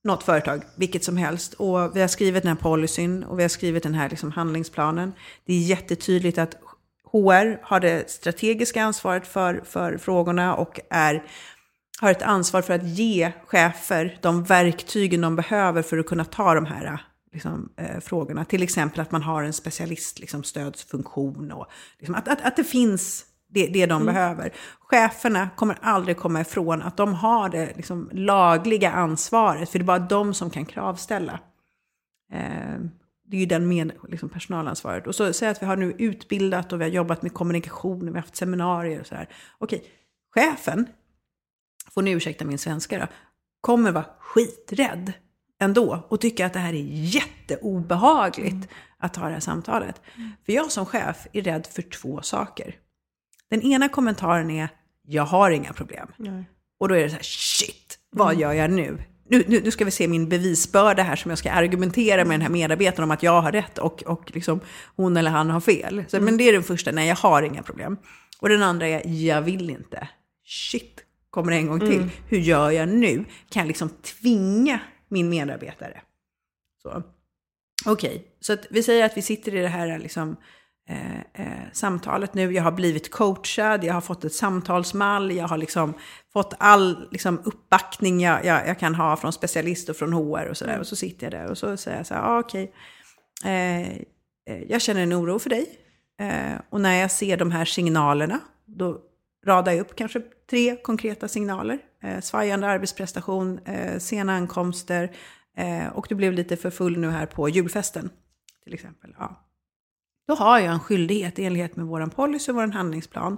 något företag, vilket som helst, och vi har skrivit den här policyn och vi har skrivit den här liksom handlingsplanen. Det är jättetydligt att HR har det strategiska ansvaret för, för frågorna och är, har ett ansvar för att ge chefer de verktygen de behöver för att kunna ta de här liksom, eh, frågorna. Till exempel att man har en specialist liksom, och liksom, att, att, att det finns det, det de behöver. Cheferna kommer aldrig komma ifrån att de har det liksom, lagliga ansvaret, för det är bara de som kan kravställa. Eh, det är ju den med liksom, personalansvaret. Och så säg att vi har nu utbildat och vi har jobbat med kommunikation, och vi har haft seminarier och sådär. Okej, chefen, får ni ursäkta min svenska då, kommer vara skiträdd ändå och tycka att det här är jätteobehagligt att ha det här samtalet. För jag som chef är rädd för två saker. Den ena kommentaren är, jag har inga problem. Och då är det så här, shit, vad gör jag nu? Nu, nu? nu ska vi se min bevisbörda här som jag ska argumentera med den här medarbetaren om att jag har rätt och, och liksom hon eller han har fel. Så, Men det är den första, nej jag har inga problem. Och den andra är, jag vill inte. Shit, kommer det en gång till. Hur gör jag nu? Kan jag liksom tvinga min medarbetare? Så. Okej, så att vi säger att vi sitter i det här liksom, eh, eh, samtalet nu. Jag har blivit coachad, jag har fått ett samtalsmall, jag har liksom fått all liksom, uppbackning jag, jag, jag kan ha från specialist och från HR och sådär. Och så sitter jag där och så säger jag så här, ah, okej, eh, eh, jag känner en oro för dig. Eh, och när jag ser de här signalerna, då radar jag upp kanske tre konkreta signaler. Eh, svajande arbetsprestation, eh, sena ankomster eh, och du blev lite för full nu här på julfesten. Till exempel. Ja. Då har jag en skyldighet i enlighet med vår policy och vår handlingsplan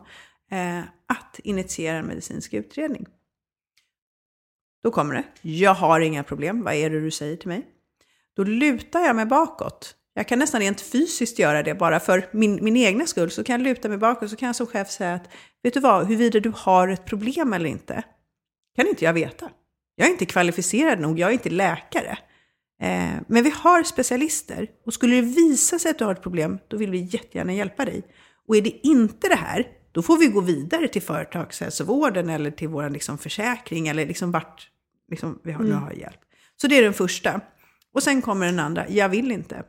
eh, att initiera en medicinsk utredning. Då kommer det. Jag har inga problem. Vad är det du säger till mig? då lutar jag mig bakåt. Jag kan nästan rent fysiskt göra det bara för min, min egna skull. Så kan jag luta mig bakåt så kan jag som chef säga att vet du vad, huruvida du har ett problem eller inte, kan inte jag veta. Jag är inte kvalificerad nog, jag är inte läkare. Eh, men vi har specialister och skulle det visa sig att du har ett problem, då vill vi jättegärna hjälpa dig. Och är det inte det här, då får vi gå vidare till företagshälsovården eller till vår liksom försäkring eller liksom vart liksom vi har, mm. har hjälp. Så det är den första. Och sen kommer den andra, jag vill inte.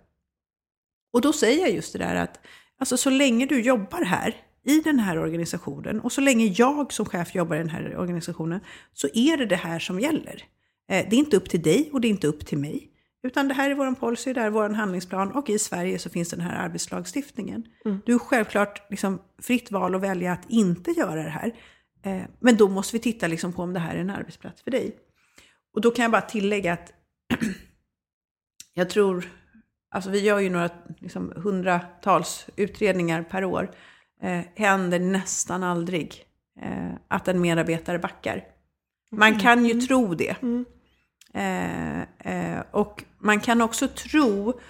Och då säger jag just det där att alltså, så länge du jobbar här, i den här organisationen, och så länge jag som chef jobbar i den här organisationen, så är det det här som gäller. Eh, det är inte upp till dig och det är inte upp till mig. Utan det här är vår policy, det här är vår handlingsplan och i Sverige så finns den här arbetslagstiftningen. Mm. Du är självklart liksom fritt val att välja att inte göra det här. Eh, men då måste vi titta liksom på om det här är en arbetsplats för dig. Och då kan jag bara tillägga att jag tror, alltså vi gör ju några liksom, hundratals utredningar per år. Eh, händer nästan aldrig eh, att en medarbetare backar. Man mm. kan ju mm. tro det. Mm. Eh, eh, och man kan också tro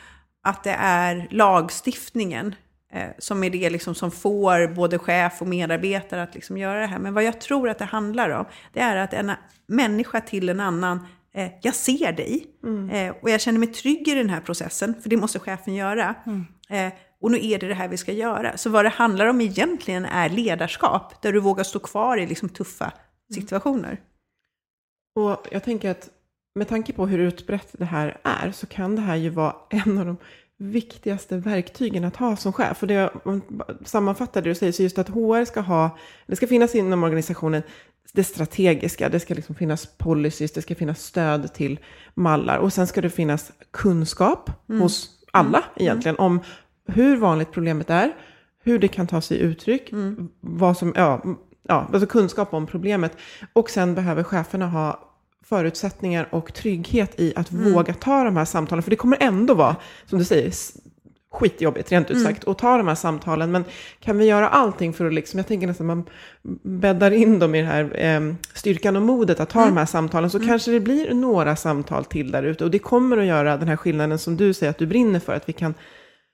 att det är lagstiftningen eh, som är det liksom som får både chef och medarbetare att liksom göra det här. Men vad jag tror att det handlar om, det är att en människa till en annan eh, jag ser dig mm. eh, och jag känner mig trygg i den här processen, för det måste chefen göra. Mm. Eh, och nu är det det här vi ska göra. Så vad det handlar om egentligen är ledarskap, där du vågar stå kvar i liksom tuffa mm. situationer. Och jag tänker att med tanke på hur utbrett det här är så kan det här ju vara en av de viktigaste verktygen att ha som chef. Och det sammanfattar det du säger, så just att HR ska ha, det ska finnas inom organisationen det strategiska, det ska liksom finnas policies, det ska finnas stöd till mallar och sen ska det finnas kunskap mm. hos alla mm. egentligen om hur vanligt problemet är, hur det kan ta sig uttryck, mm. vad som, ja, ja, alltså kunskap om problemet. Och sen behöver cheferna ha förutsättningar och trygghet i att mm. våga ta de här samtalen. För det kommer ändå vara, som du säger, skitjobbigt rent ut mm. sagt, mm. att ta de här samtalen. Men kan vi göra allting för att liksom, jag tänker nästan man bäddar in dem i det här eh, styrkan och modet att ta mm. de här samtalen, så mm. kanske det blir några samtal till där ute. Och det kommer att göra den här skillnaden som du säger att du brinner för, att vi kan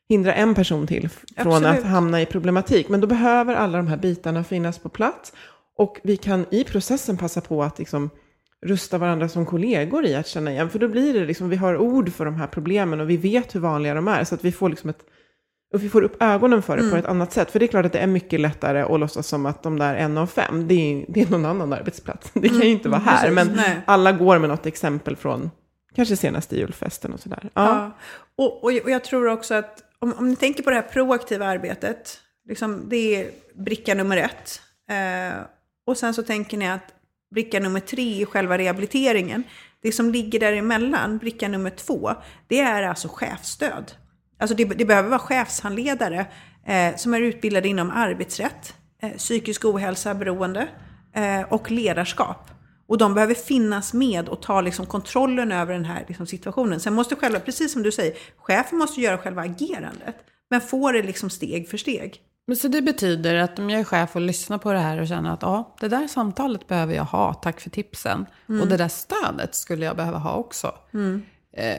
hindra en person till från Absolut. att hamna i problematik. Men då behöver alla de här bitarna finnas på plats. Och vi kan i processen passa på att liksom, rusta varandra som kollegor i att känna igen. För då blir det liksom, vi har ord för de här problemen och vi vet hur vanliga de är. Så att vi får liksom ett, och vi får upp ögonen för det mm. på ett annat sätt. För det är klart att det är mycket lättare att låtsas som att de där en av fem, det är, det är någon annan arbetsplats. Det kan ju inte vara mm, här. Men Nej. alla går med något exempel från kanske senaste julfesten och sådär. Ja. ja. Och, och, och jag tror också att om, om ni tänker på det här proaktiva arbetet, liksom, det är bricka nummer ett. Eh, och sen så tänker ni att bricka nummer tre i själva rehabiliteringen. Det som ligger däremellan, bricka nummer två, det är alltså chefsstöd. Alltså det, det behöver vara chefshandledare eh, som är utbildade inom arbetsrätt, eh, psykisk ohälsa, beroende eh, och ledarskap. Och de behöver finnas med och ta liksom kontrollen över den här liksom situationen. Sen måste själva, precis som du säger, chefen måste göra själva agerandet. Men får det liksom steg för steg. Men så det betyder att om jag är chef och lyssnar på det här och känner att ja, det där samtalet behöver jag ha, tack för tipsen. Mm. Och det där stödet skulle jag behöva ha också. Mm. Eh,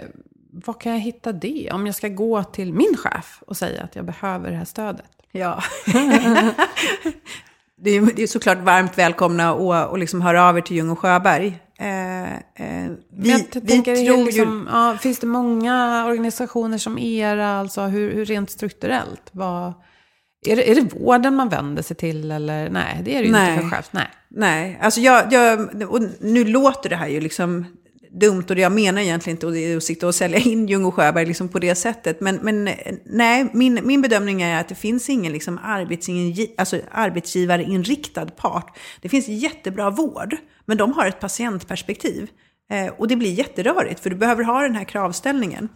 var kan jag hitta det? Om jag ska gå till min chef och säga att jag behöver det här stödet. Ja. det, är, det är såklart varmt välkomna och, och liksom höra av er till Ljung och Sjöberg. Eh, eh, vi, vi tror liksom, ju... Ja, finns det många organisationer som era, alltså hur, hur rent strukturellt? Vad... Är det, är det vården man vänder sig till eller nej, det är det ju nej. inte för själv. Nej, nej. Alltså jag, jag, och nu låter det här ju liksom dumt och det jag menar egentligen inte att sitta och sälja in Ljung och Sjöberg liksom på det sättet. Men, men nej, min, min bedömning är att det finns ingen liksom alltså arbetsgivarinriktad part. Det finns jättebra vård, men de har ett patientperspektiv. Eh, och det blir jätterörigt, för du behöver ha den här kravställningen.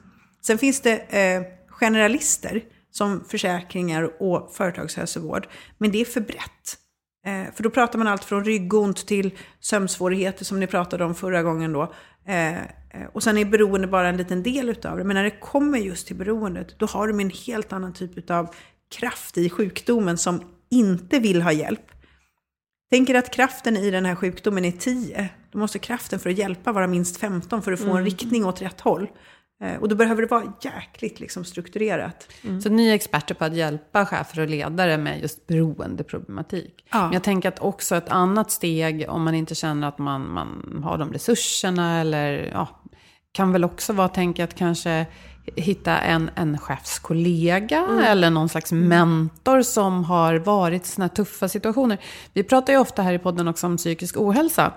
Sen finns det eh, generalister som försäkringar och företagshälsovård. Men det är för brett. Eh, för då pratar man allt från ryggont till sömnsvårigheter som ni pratade om förra gången då. Eh, eh, och sen är beroende bara en liten del utav det. Men när det kommer just till beroendet, då har du en helt annan typ av kraft i sjukdomen som inte vill ha hjälp. Tänk er att kraften i den här sjukdomen är 10. Då måste kraften för att hjälpa vara minst 15 för att få mm. en riktning åt rätt håll. Eh, och då behöver det vara jäkligt liksom, strukturerat. Så ni är experter på att hjälpa chefer och ledare med just beroendeproblematik. Ja. Men jag tänker att också ett annat steg, om man inte känner att man, man har de resurserna eller ja, kan väl också vara, tänka att kanske hitta en, en chefskollega eller någon slags mentor som har varit i sådana här tuffa situationer. Vi pratar ju ofta här i podden också om psykisk ohälsa.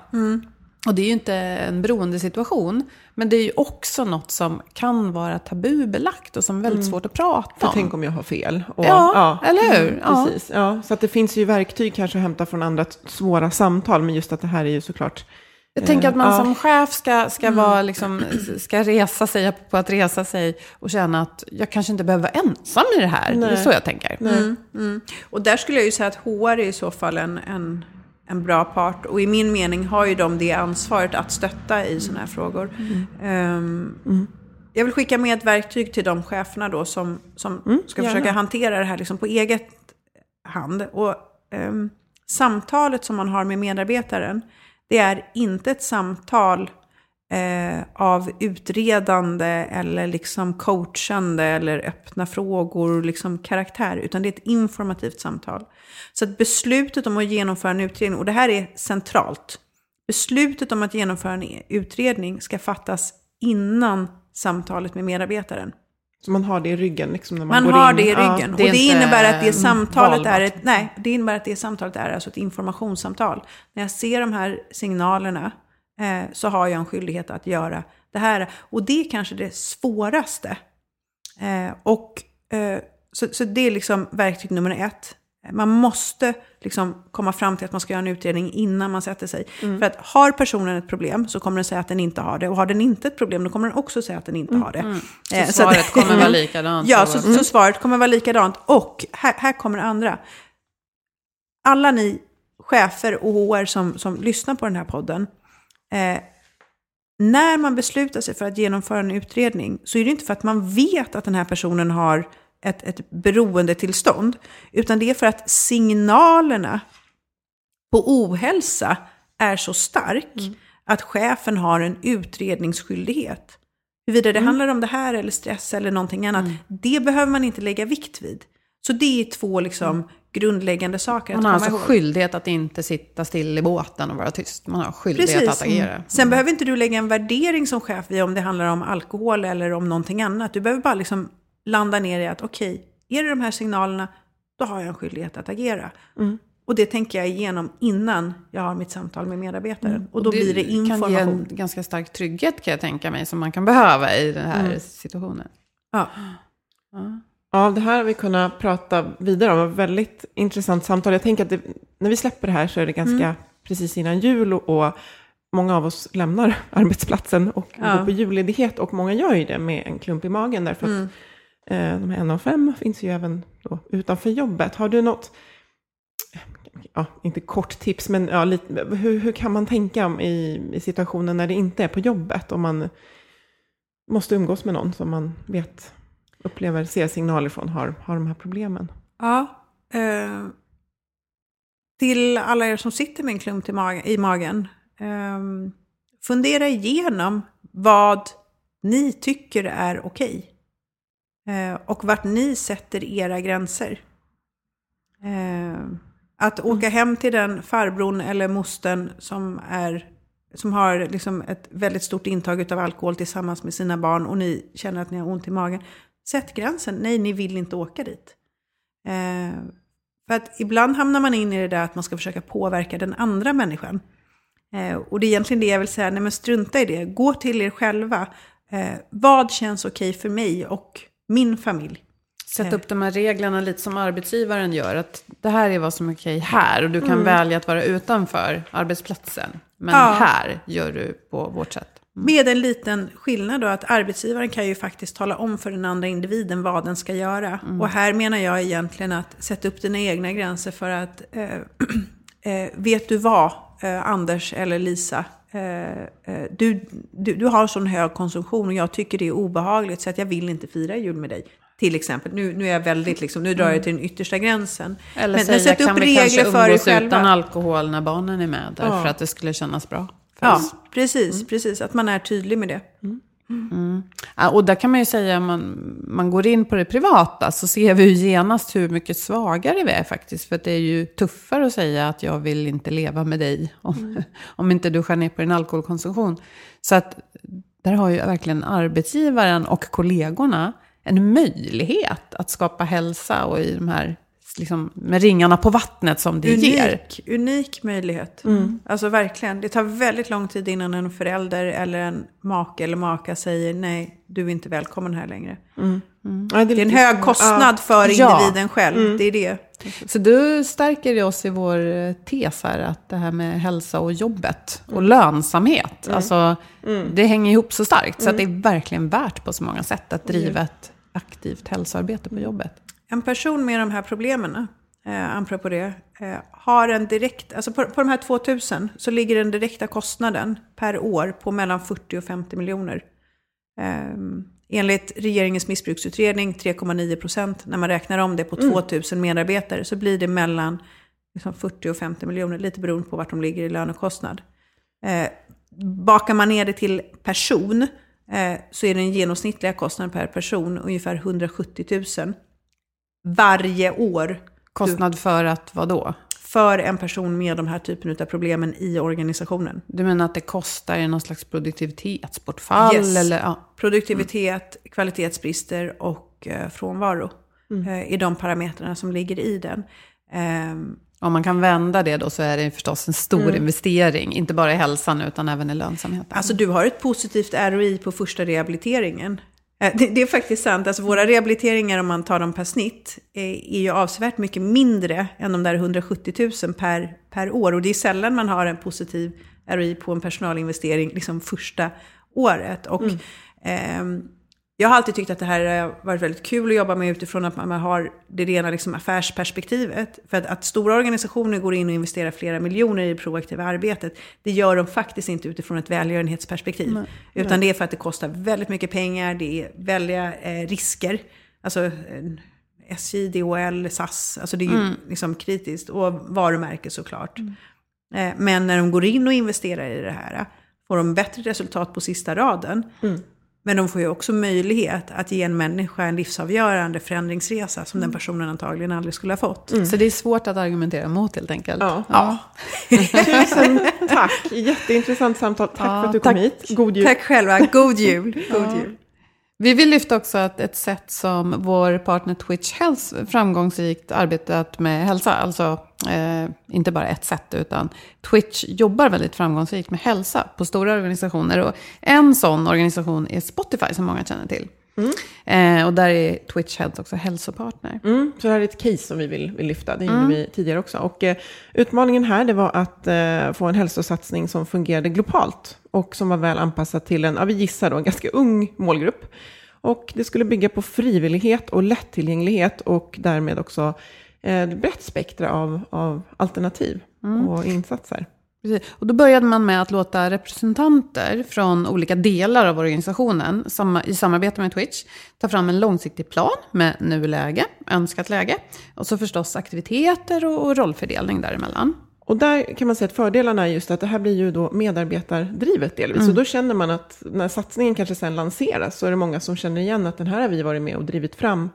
Och det är ju inte en beroendesituation, men det är ju också något som kan vara tabubelagt och som är väldigt svårt att prata För om. tänk om jag har fel. Och, Ja, eller hur? Ja. Precis. Ja, så att det finns ju verktyg kanske att hämta från andra svåra samtal, men just att det här är ju såklart... Jag tänker att man Ja. som chef ska, ska, vara liksom, ska resa sig på att resa sig och känna att jag kanske inte behöver vara ensam i det här. Det är så jag tänker. Och där skulle jag ju säga att HR är i så fall en, en, en bra part. Och i min mening har ju de det ansvaret att stötta i sådana här frågor. Ehm, Jag vill skicka med ett verktyg till de cheferna då som, som ska gärna. försöka hantera det här liksom på eget hand. Och ehm, samtalet som man har med medarbetaren, det är inte ett samtal eh, av utredande eller liksom coachande eller öppna frågor, liksom karaktär, utan det är ett informativt samtal. Så att beslutet om att genomföra en utredning, och det här är centralt, beslutet om att genomföra en utredning ska fattas innan samtalet med medarbetaren. Så man har det i ryggen liksom när man, Man går har in. det i Ja. ryggen. det är och det innebär att det samtalet valbart. är ett, nej, det innebär att det samtalet är alltså ett informationssamtal. När jag ser de här signalerna så har jag en skyldighet att göra det här. Och det är kanske det svåraste. Eh, och, eh, så, så det är liksom verktyg nummer ett. Man måste liksom komma fram till att man ska göra en utredning innan man sätter sig. För att har personen ett problem så kommer den säga att den inte har det. Och har den inte ett problem då kommer den också säga att den inte har det. Eh, Så att- svaret kommer vara likadant. Ja, så, så svaret kommer vara likadant. Och här, här kommer det andra. Alla ni chefer och HR som, som lyssnar på den här podden. Eh, när man beslutar sig för att genomföra en utredning så är det inte för att man vet att den här personen har ett, ett beroendetillstånd. Utan det är för att signalerna på ohälsa är så stark att chefen har en utredningsskyldighet. Huruvida det handlar om det här eller stress eller någonting annat, det behöver man inte lägga vikt vid. Så det är två liksom grundläggande saker Man har alltså ihåg. skyldighet att inte sitta still i båten och vara tyst. Man har skyldighet Precis. att agera. Sen behöver inte du lägga en värdering som chef vid om det handlar om alkohol eller om någonting annat. Du behöver bara liksom landa ner i att okej, är det de här signalerna, då har jag en skyldighet att agera. Och det tänker jag igenom innan jag har mitt samtal med medarbetaren. Och då blir det kan ge information. en ganska stark trygghet kan jag tänka mig, som man kan behöva i den här situationen. Ja. Ja, det här har vi kunnat prata vidare om. Ett väldigt intressant samtal. Jag tänker att det, när vi släpper det här så är det ganska Mm. precis innan jul och, och många av oss lämnar arbetsplatsen och Ja. går på julledighet och många gör ju det med en klump i magen därför Mm. att eh, de här en av fem finns ju även då utanför jobbet. Har du något, ja, inte kort tips, men ja, lite, hur, hur kan man tänka om i, i situationen när det inte är på jobbet? Om man måste umgås med någon som man vet upplever, ser signaler från, har, har de här problemen. Ja. Eh, till alla er som sitter med en klump i magen, i magen eh, fundera igenom vad ni tycker är okej. Eh, och vart ni sätter era gränser. Eh, att åka hem till den farbrorn eller mostern som, är, som har liksom ett väldigt stort intag av alkohol tillsammans med sina barn och ni känner att ni har ont i magen. Sätt gränsen. Nej, ni vill inte åka dit. Eh, för att ibland hamnar man in i det där att man ska försöka påverka den andra människan. Eh, och det är egentligen det jag vill säga, nej men strunta i det. Gå till er själva. Eh, vad känns okej för mig och min familj? Sätt upp de här reglerna lite som arbetsgivaren gör. Att det här är vad som är okej här. Och du kan välja att vara utanför arbetsplatsen. Men Ja. här gör du på vårt sätt. Med en liten skillnad då att arbetsgivaren kan ju faktiskt tala om för den andra individen vad den ska göra. Och här menar jag egentligen att sätta upp dina egna gränser för att eh, eh, vet du vad, eh, Anders eller Lisa, eh, eh, du, du, du har sån hög konsumtion och jag tycker det är obehagligt så att jag vill inte fira jul med dig. Till exempel, nu, nu är jag väldigt liksom, nu drar jag till den yttersta gränsen. Eller men, säga, men sätt upp kan vi kanske regler för umgås själva. utan alkohol när barnen är med? Därför Ja. att det skulle kännas bra Ja, precis, precis. Att man är tydlig med det. Ja, och där kan man ju säga, om man, man går in på det privata, så ser vi ju genast hur mycket svagare vi är faktiskt. För det är ju tuffare att säga att jag vill inte leva med dig om, om inte du skär ner på din alkoholkonsumtion. Så att där har ju verkligen arbetsgivaren och kollegorna en möjlighet att skapa hälsa och i de här, liksom, med ringarna på vattnet som det ger. Unik, unik möjlighet. Alltså verkligen. Det tar väldigt lång tid innan en förälder eller en make eller maka säger nej, du är inte välkommen här längre. Ja, Det är en hög kostnad för Ja. individen själv. Det är det. Så du stärker oss i vår eh, tes här, att det här med hälsa och jobbet och lönsamhet, alltså, det hänger ihop så starkt. Så att det är verkligen värt på så många sätt att driva ett aktivt hälsoarbete på jobbet. En person med de här problemen, eh, apropå det, eh, har en direkt, alltså på, på de här 2000 så ligger den direkta kostnaden per år på mellan 40 och 50 miljoner. Eh, enligt regeringens missbruksutredning 3,9 procent. När man räknar om det på 2000 medarbetare så blir det mellan liksom 40 och 50 miljoner, lite beroende på vart de ligger i lönekostnad. Eh, bakar man ner det till person eh, så är den genomsnittliga kostnaden per person ungefär 170 000 varje år Kostnad för att vad då? för en person med de här typen av problemen i organisationen. Du menar att det kostar i någon slags produktivitetsbortfall? Yes. Eller, ja. Produktivitet, kvalitetsbrister och eh, frånvaro eh, är de parametrarna som ligger i den. Ehm, Om man kan vända det då så är det förstås en stor investering. Inte bara i hälsan utan även i lönsamheten. Alltså du har ett positivt ROI på första rehabiliteringen. Eh, Det, det är faktiskt sant. Alltså våra rehabiliteringar om man tar dem per snitt är, är ju avsevärt mycket mindre än de där 170 000 per, per år. Och det är sällan man har en positiv ROI på en personalinvestering liksom första året. Och ehm, jag har alltid tyckt att det här har varit väldigt kul att jobba med utifrån att man har det rena liksom affärsperspektivet. För att, att stora organisationer går in och investerar flera miljoner i det proaktiva arbetet, det gör de faktiskt inte utifrån ett välgörenhetsperspektiv. Utan det är för att det kostar väldigt mycket pengar, det är väldiga eh, risker. Alltså eh, SJ, DHL, SAS, alltså det är ju liksom kritiskt. Och varumärke såklart. Eh, Men när de går in och investerar i det här får de bättre resultat på sista raden. Men de får ju också möjlighet att ge en människa en livsavgörande förändringsresa som den personen antagligen aldrig skulle ha fått. Så det är svårt att argumentera mot helt enkelt. Ja. Tusen tack. Jätteintressant samtal. Tack för att du kom hit. God jul. Tack själva, god jul! God jul. Vi vill lyfta också att ett sätt som vår partner Twitch Health framgångsrikt arbetat med hälsa, alltså eh, inte bara ett sätt, utan Twitch jobbar väldigt framgångsrikt med hälsa på stora organisationer. Och en sån organisation är Spotify som många känner till. Eh, och där är Twitch Health också hälsopartner. Mm, så det här är ett case som vi vill, vill lyfta. Det gjorde vi tidigare också. Och, eh, utmaningen här det var att eh, få en hälsosatsning som fungerade globalt. Och som var väl anpassad till en, ja, vi gissar då, en ganska ung målgrupp. Och det skulle bygga på frivillighet och lättillgänglighet. Och därmed också eh, ett brett spektra av, av alternativ och insatser. Precis. Och då började man med att låta representanter från olika delar av organisationen i samarbete med Twitch ta fram en långsiktig plan med nuläge, önskat läge och så förstås aktiviteter och rollfördelning däremellan. Och där kan man säga att fördelarna är just att det här blir ju då medarbetardrivet delvis. Så då känner man att när satsningen kanske sen lanseras så är det många som känner igen att den här har vi varit med och drivit fram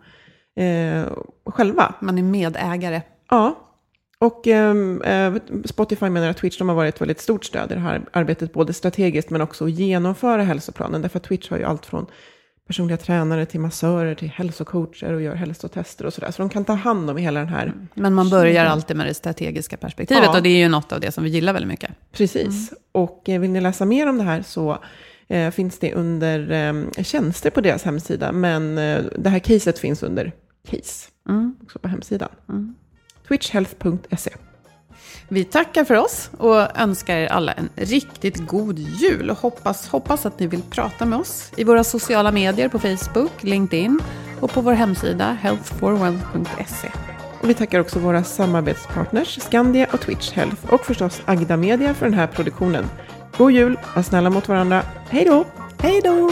eh, själva. Man är medägare. Ja. Och ehm, eh, Spotify menar att Twitch de har varit ett väldigt stort stöd i det här arbetet, både strategiskt men också att genomföra hälsoplanen. Därför att Twitch har ju allt från personliga tränare till massörer till hälsocoacher och gör hälsotester och sådär. Så de kan ta hand om hela den här Men man börjar alltid med det strategiska perspektivet Ja. och det är ju något av det som vi gillar väldigt mycket. Precis. Och eh, vill ni läsa mer om det här så eh, finns det under eh, tjänster på deras hemsida. Men eh, det här caset finns under case också på hemsidan. Twitchhealth.se. Vi tackar för oss och önskar er alla en riktigt god jul. Och hoppas, hoppas att ni vill prata med oss i våra sociala medier på Facebook, LinkedIn och på vår hemsida healthforwealth.se. Och vi tackar också våra samarbetspartners Skandia och Twitch Health och förstås Agda Media för den här produktionen. God jul, var snälla mot varandra. Hej då! Hej då!